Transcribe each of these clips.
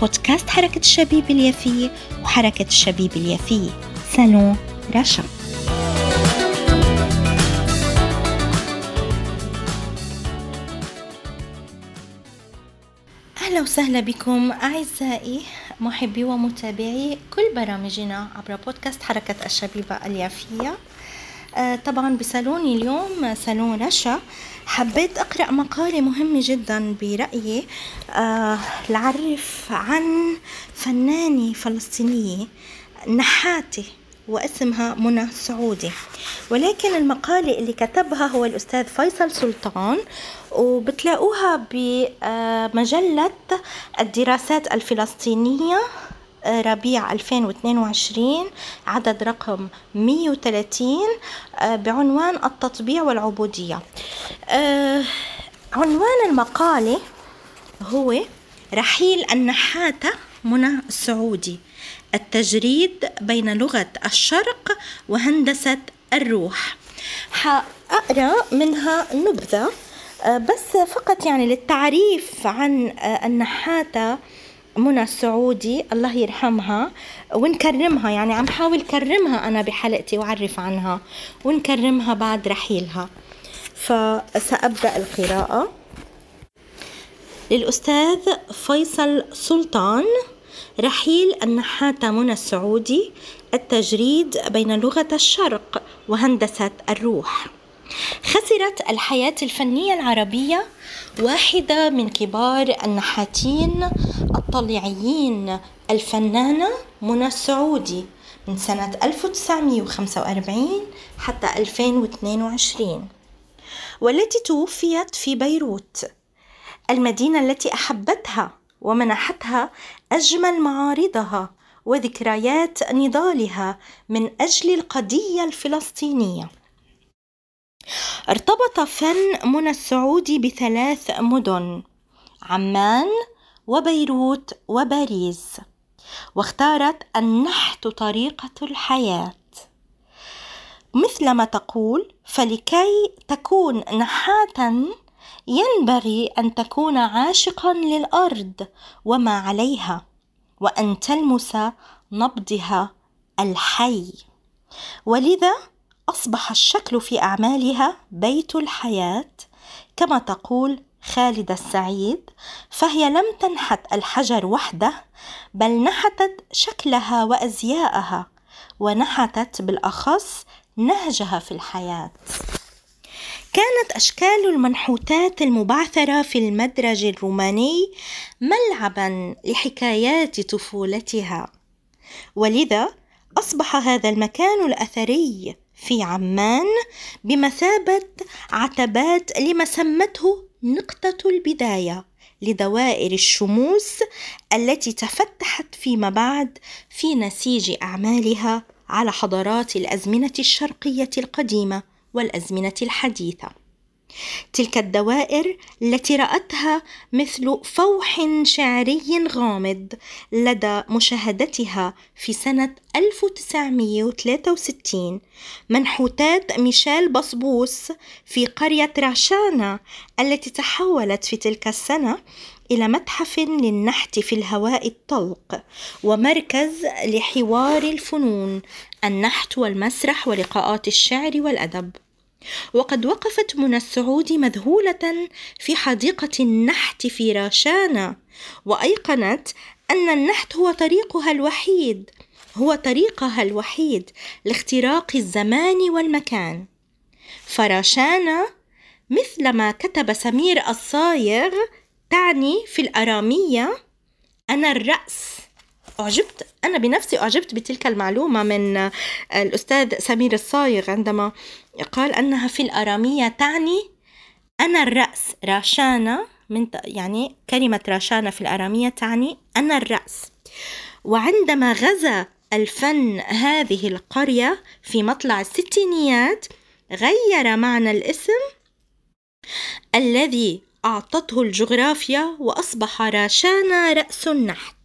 بودكاست حركة الشبيب اليافية وحركة الشبيب اليافية سالون رشا أهلا وسهلا بكم أعزائي محبي ومتابعي كل برامجنا عبر بودكاست حركة الشبيبة اليافية. آه، طبعا بصالوني اليوم صالون رشا حبيت أقرأ مقالة مهمة جدا برأيي آه لعرف عن فنانة فلسطينية نحاتة واسمها منى سعودي. ولكن المقالة اللي كتبها هو الأستاذ فيصل سلطان وبتلاقوها بمجلة الدراسات الفلسطينية. ربيع 2022 عدد رقم 130 آه، بعنوان التطبيع والعبودية. آه، عنوان المقالة هو رحيل النحاتة منى السعودي التجريد بين لغة الشرق وهندسة الروح. حأقرأ منها نبذة آه، بس فقط يعني للتعريف عن النحاتة منى السعودي الله يرحمها ونكرمها يعني عم حاول كرمها أنا بحلقتي وأعرف عنها ونكرمها بعد رحيلها. فسأبدأ القراءة. للأستاذ فيصل سلطان رحيل النحاتة منى السعودي التجريد بين لغة الشرق وهندسة الروح. خسرت الحياة الفنية العربية واحدة من كبار النحاتين الطليعيين. الفنانة منى السعودي من سنة 1945 حتى 2022 والتي توفيت في بيروت المدينة التي أحبتها ومنحتها أجمل معارضها وذكريات نضالها من أجل القضية الفلسطينية. ارتبط فن منى السعودي بثلاث مدن عمان وبيروت وباريس واختارت النحت طريقة الحياة. مثلما تقول فلكي تكون نحاتا ينبغي أن تكون عاشقا للأرض وما عليها وأن تلمس نبضها الحي. ولذا أصبح الشكل في أعمالها بيت الحياة. كما تقول خالدة السعيد فهي لم تنحت الحجر وحده بل نحتت شكلها وأزياءها ونحتت بالأخص نهجها في الحياة. كانت أشكال المنحوتات المبعثرة في المدرج الروماني ملعبا لحكايات طفولتها. ولذا أصبح هذا المكان الأثري في عمان بمثابة عتبات لما سمته نقطة البداية لدوائر الشموس التي تفتحت فيما بعد في نسيج أعمالها على حضارات الأزمنة الشرقية القديمة والأزمنة الحديثة. تلك الدوائر التي رأتها مثل فوح شعري غامض لدى مشاهدتها في سنة 1963 منحوتات ميشيل بصبوس في قرية راشانا التي تحولت في تلك السنة إلى متحف للنحت في الهواء الطلق ومركز لحوار الفنون النحت والمسرح ولقاءات الشعر والأدب. وقد وقفت منى السعودي مذهولة في حديقة النحت في راشانا وأيقنت أن النحت هو طريقها الوحيد هو طريقها الوحيد لاختراق الزمان والمكان. فراشانا مثلما كتب سمير الصايغ تعني في الأرامية أنا الرأس أعجبت أنا بنفسي أعجبت بتلك المعلومة من الأستاذ سمير الصايغ عندما قال أنها في الأرامية تعني أنا الرأس. راشانة من يعني كلمة راشانة في الأرامية تعني أنا الرأس. وعندما غزا الفن هذه القرية في مطلع الستينيات غير معنى الاسم الذي أعطته الجغرافيا وأصبح راشانا رأس النحت.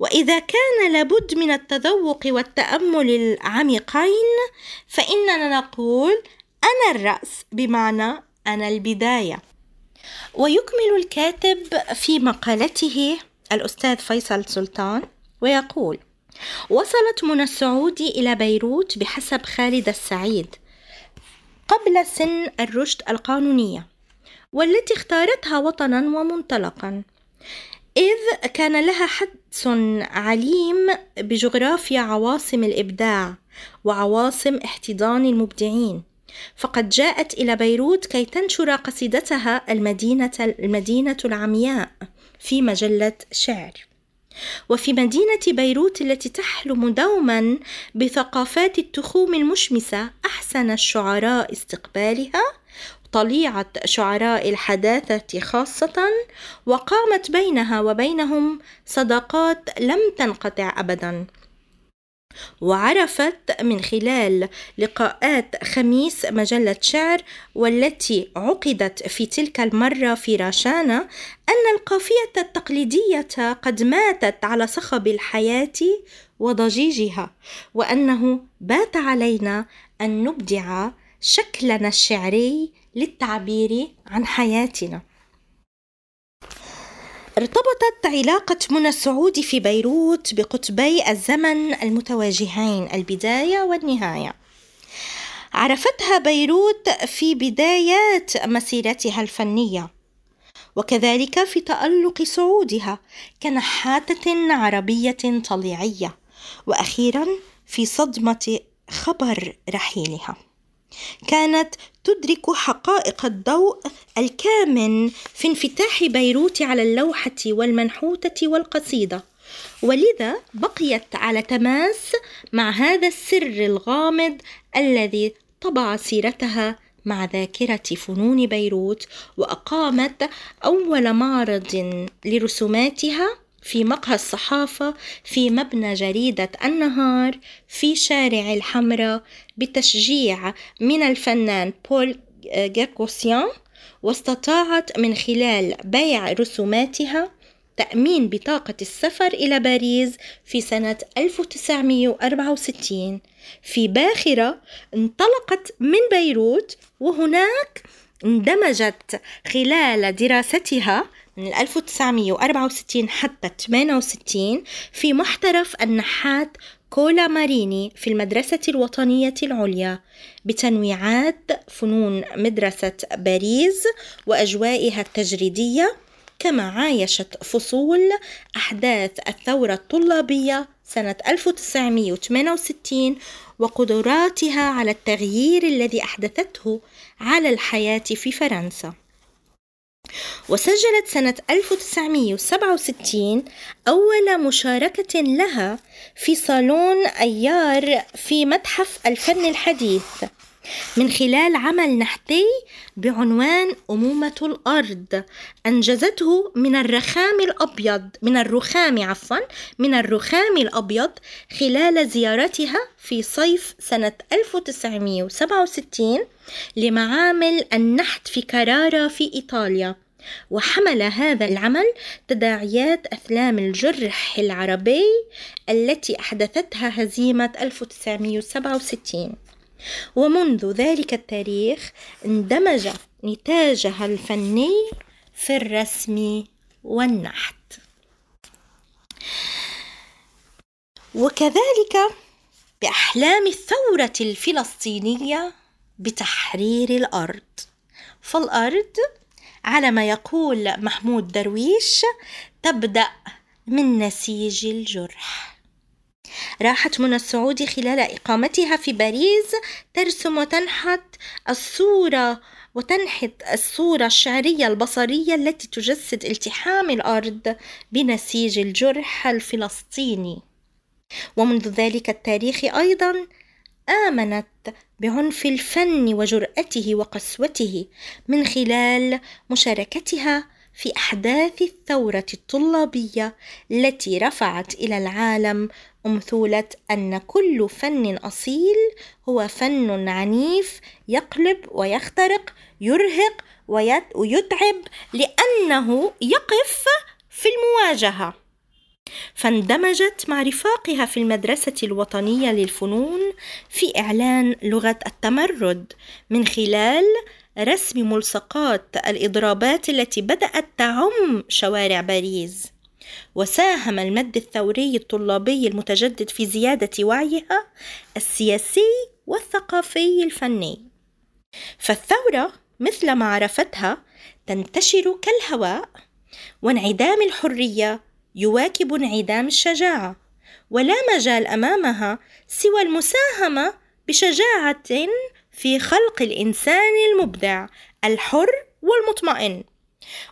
وإذا كان لابد من التذوق والتأمل العميقين فإننا نقول أنا الرأس بمعنى أنا البداية. ويكمل الكاتب في مقالته الأستاذ فيصل سلطان ويقول وصلت منى السعودي إلى بيروت بحسب خالد السعيد قبل سن الرشد القانونية والتي اختارتها وطنا ومنطلقا. إذ كان لها حدس عليم بجغرافيا عواصم الإبداع وعواصم احتضان المبدعين. فقد جاءت إلى بيروت كي تنشر قصيدتها المدينة المدينة العمياء في مجلة شعر. وفي مدينة بيروت التي تحلم دوما بثقافات التخوم المشمسة أحسن الشعراء استقبالها طليعة شعراء الحداثة خاصة وقامت بينها وبينهم صداقات لم تنقطع أبدا. وعرفت من خلال لقاءات خميس مجلة شعر والتي عقدت في تلك المرة في راشانا أن القافية التقليدية قد ماتت على صخب الحياة وضجيجها وأنه بات علينا أن نبدع شكلنا الشعري للتعبير عن حياتنا. ارتبطت علاقة منى السعود في بيروت بقطبي الزمن المتواجهين البداية والنهاية. عرفتها بيروت في بدايات مسيرتها الفنية وكذلك في تألق صعودها كنحاتة عربية طليعية وأخيرا في صدمة خبر رحيلها. كانت تدرك حقائق الضوء الكامن في انفتاح بيروت على اللوحة والمنحوتة والقصيدة. ولذا بقيت على تماس مع هذا السر الغامض الذي طبع سيرتها مع ذاكرة فنون بيروت وأقامت أول معرض لرسوماتها في مقهى الصحافة في مبنى جريدة النهار في شارع الحمراء بتشجيع من الفنان بول جاكوسيان واستطاعت من خلال بيع رسوماتها تأمين بطاقة السفر إلى باريس في سنة 1964 في باخرة انطلقت من بيروت وهناك اندمجت خلال دراستها من 1964 حتى 68 في محترف النحات كولا ماريني في المدرسة الوطنية العليا بتنويعات فنون مدرسة باريس وأجوائها التجريدية كما عايشت فصول أحداث الثورة الطلابية سنة 1968 وقدراتها على التغيير الذي أحدثته على الحياة في فرنسا. وسجلت سنة 1967 أول مشاركة لها في صالون أيار في متحف الفن الحديث. من خلال عمل نحتي بعنوان أمومة الأرض أنجزته من الرخام الأبيض من الرخام عفوا من الرخام الأبيض خلال زيارتها في صيف سنة 1967 لمعامل النحت في كرارة في إيطاليا. وحمل هذا العمل تداعيات أفلام الجرح العربي التي أحدثتها هزيمة 1967 ومنذ ذلك التاريخ اندمج نتاجها الفني في الرسم والنحت. وكذلك بأحلام الثورة الفلسطينية بتحرير الأرض. فالأرض على ما يقول محمود درويش تبدأ من نسيج الجرح. راحت منى السعودي خلال إقامتها في باريس ترسم وتنحت الصورة وتنحت الصورة الشعرية البصرية التي تجسد التحام الأرض بنسيج الجرح الفلسطيني. ومنذ ذلك التاريخ أيضا آمنت بعنف الفن وجرأته وقسوته من خلال مشاركتها في أحداث الثورة الطلابية التي رفعت إلى العالم أمثولة أن كل فن أصيل هو فن عنيف يقلب ويخترق يرهق ويتعب لأنه يقف في المواجهة. فاندمجت مع رفاقها في المدرسة الوطنية للفنون في إعلان لغة التمرد من خلال رسم ملصقات الإضرابات التي بدأت تعم شوارع باريس. وساهم المد الثوري الطلابي المتجدد في زيادة وعيها السياسي والثقافي الفني. فالثورة مثل ما عرفتها تنتشر كالهواء وانعدام الحرية يواكب انعدام الشجاعة ولا مجال أمامها سوى المساهمة بشجاعة في خلق الإنسان المبدع الحر والمطمئن.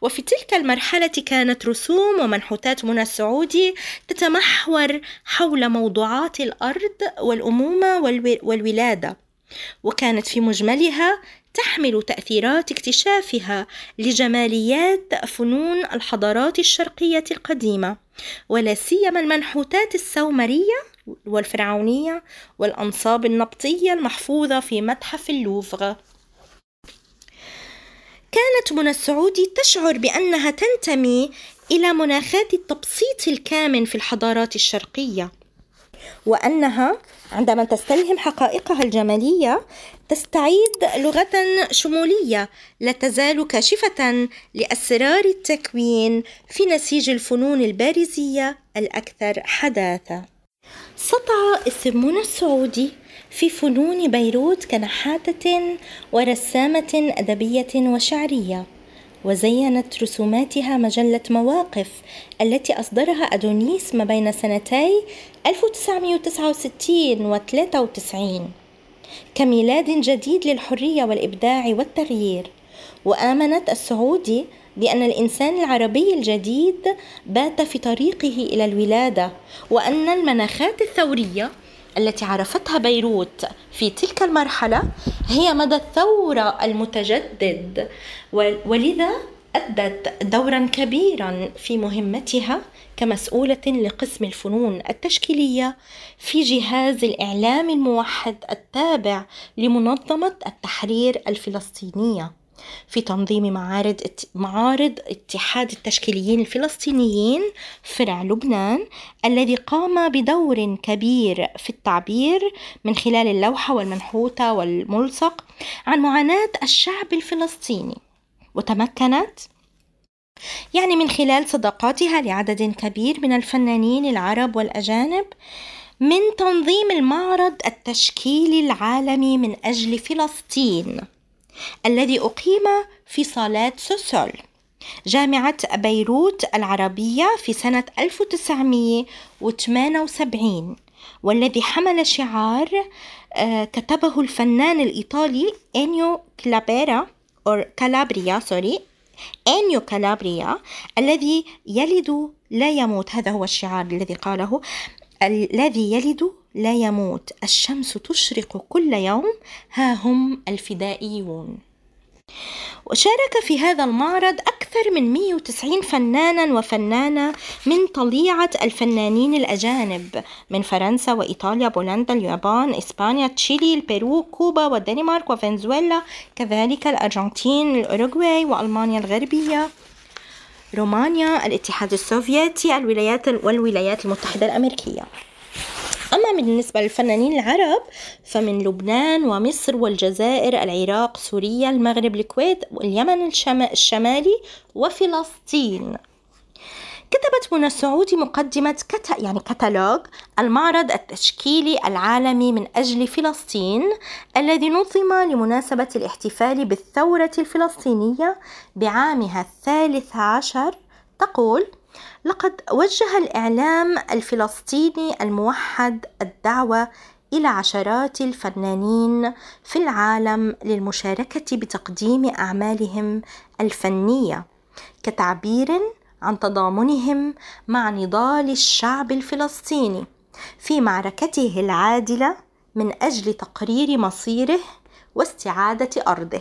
وفي تلك المرحلة كانت رسوم ومنحوتات منى السعودي تتمحور حول موضوعات الأرض والأمومة والولادة. وكانت في مجملها تحمل تأثيرات اكتشافها لجماليات فنون الحضارات الشرقية القديمة ولا سيما المنحوتات السومرية والفرعونية والأنصاب النبطية المحفوظة في متحف اللوفر كانت منى السعودي تشعر بأنها تنتمي إلى مناخات التبسيط الكامن في الحضارات الشرقية. وأنها عندما تستلهم حقائقها الجمالية تستعيد لغة شمولية لا تزال كاشفة لأسرار التكوين في نسيج الفنون البارزية الأكثر حداثة. سطع اسم منى السعودي في فنون بيروت كنحاتة ورسامة أدبية وشعرية وزينت رسوماتها مجلة مواقف التي أصدرها أدونيس ما بين سنتي 1969 و 93 كميلاد جديد للحرية والإبداع والتغيير. وآمنت السعودي بأن الإنسان العربي الجديد بات في طريقه إلى الولادة وأن المناخات الثورية التي عرفتها بيروت في تلك المرحلة هي مدى الثورة المتجدد. ولذا أدت دورا كبيرا في مهمتها كمسؤولة لقسم الفنون التشكيلية في جهاز الإعلام الموحد التابع لمنظمة التحرير الفلسطينية. في تنظيم معارض معارض اتحاد التشكيليين الفلسطينيين فرع لبنان الذي قام بدور كبير في التعبير من خلال اللوحة والمنحوتة والملصق عن معاناة الشعب الفلسطيني. وتمكنت يعني من خلال صداقاتها لعدد كبير من الفنانين العرب والأجانب من تنظيم المعرض التشكيلي العالمي من أجل فلسطين. الذي أقيم في صالات سوسول. جامعة بيروت العربية في سنة 1978 والذي حمل شعار آه، كتبه الفنان الإيطالي إنيو كلابيرا أو كالابريا sorry إنيو كالابريا الذي يلد لا يموت هذا هو الشعار الذي قاله الذي يلد لا يموت. الشمس تشرق كل يوم. ها هم الفدائيون. وشارك في هذا المعرض أكثر من 190 فنانا وفنانة من طليعة الفنانين الأجانب. من فرنسا وإيطاليا بولندا اليابان إسبانيا تشيلي البيرو كوبا والدنمارك وفنزويلا. كذلك الأرجنتين الأوروغواي وألمانيا الغربية. رومانيا الاتحاد السوفيتي الولايات والولايات المتحدة الأمريكية. أما بالنسبة للفنانين العرب فمن لبنان ومصر والجزائر العراق سوريا المغرب الكويت واليمن الشمالي وفلسطين. كتبت منى السعودي مقدمة كت... يعني كتالوج المعرض التشكيلي العالمي من أجل فلسطين الذي نظم لمناسبة الاحتفال بالثورة الفلسطينية بعامها الثالث عشر تقول لقد وجه الإعلام الفلسطيني الموحد الدعوة إلى عشرات الفنانين في العالم للمشاركة بتقديم أعمالهم الفنية كتعبير عن تضامنهم مع نضال الشعب الفلسطيني في معركته العادلة من أجل تقرير مصيره واستعادة أرضه.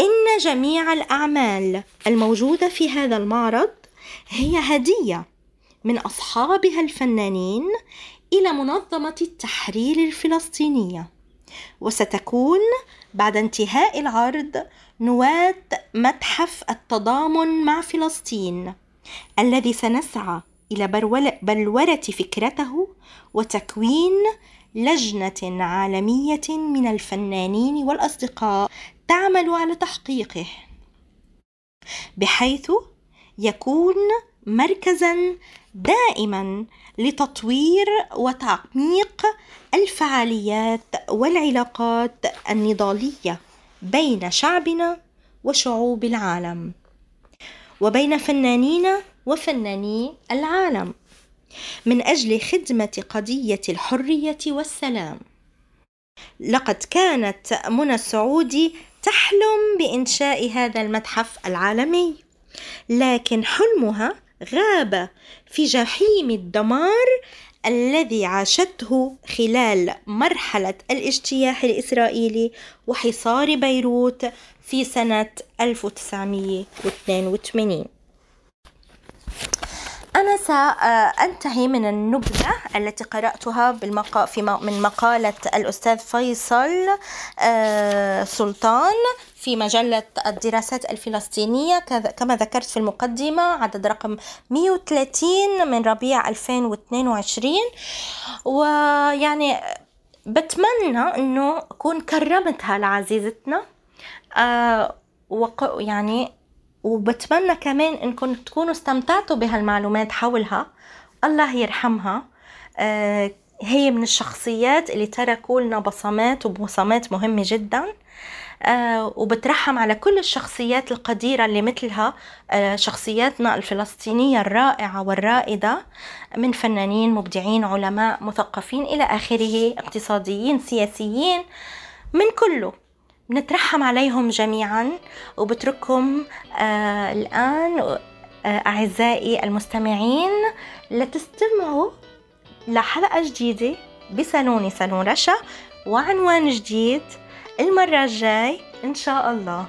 إن جميع الأعمال الموجودة في هذا المعرض هي هدية من أصحابها الفنانين إلى منظمة التحرير الفلسطينية وستكون بعد انتهاء العرض نواة متحف التضامن مع فلسطين الذي سنسعى إلى بلورة فكرته وتكوين لجنة عالمية من الفنانين والأصدقاء تعمل على تحقيقه بحيث يكون مركزا دائما لتطوير وتعميق الفعاليات والعلاقات النضالية بين شعبنا وشعوب العالم وبين فنانين وفناني العالم من أجل خدمة قضية الحرية والسلام. لقد كانت منى السعودي تحلم بإنشاء هذا المتحف العالمي. لكن حلمها غاب في جحيم الدمار الذي عاشته خلال مرحلة الاجتياح الإسرائيلي وحصار بيروت في سنة 1982 أنا سأنتهي من النبذة التي قرأتها في من مقالة الأستاذ فيصل آه، سلطان. في مجلة الدراسات الفلسطينية كما ذكرت في المقدمة عدد رقم 130 من ربيع 2022 ويعني بتمنى إنه اكون كرمتها لعزيزتنا. آه يعني وبتمنى كمان إنكم تكونوا استمتعتوا بهالمعلومات حولها. الله يرحمها. آه هي من الشخصيات اللي تركوا لنا بصمات وبصمات مهمة جدا. وبترحم على كل الشخصيات القديرة اللي مثلها آه شخصياتنا الفلسطينية الرائعة والرائدة من فنانين مبدعين علماء مثقفين إلى آخره اقتصاديين سياسيين من كله. بنترحم عليهم جميعا وبترككم آه الآن آه أعزائي المستمعين لتستمعوا لحلقة جديدة بصالوني صالون رشا وعنوان جديد المرة الجاي إن شاء الله.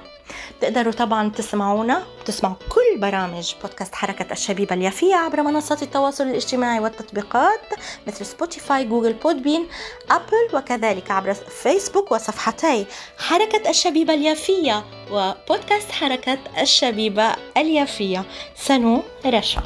تقدروا طبعا تسمعونا وتسمعوا كل برامج بودكاست حركة الشبيبة اليافية عبر منصات التواصل الاجتماعي والتطبيقات مثل Spotify Google Podbean Apple وكذلك عبر فيسبوك وصفحتي حركة الشبيبة اليافية وبودكاست حركة الشبيبة اليافية. سنو رشا.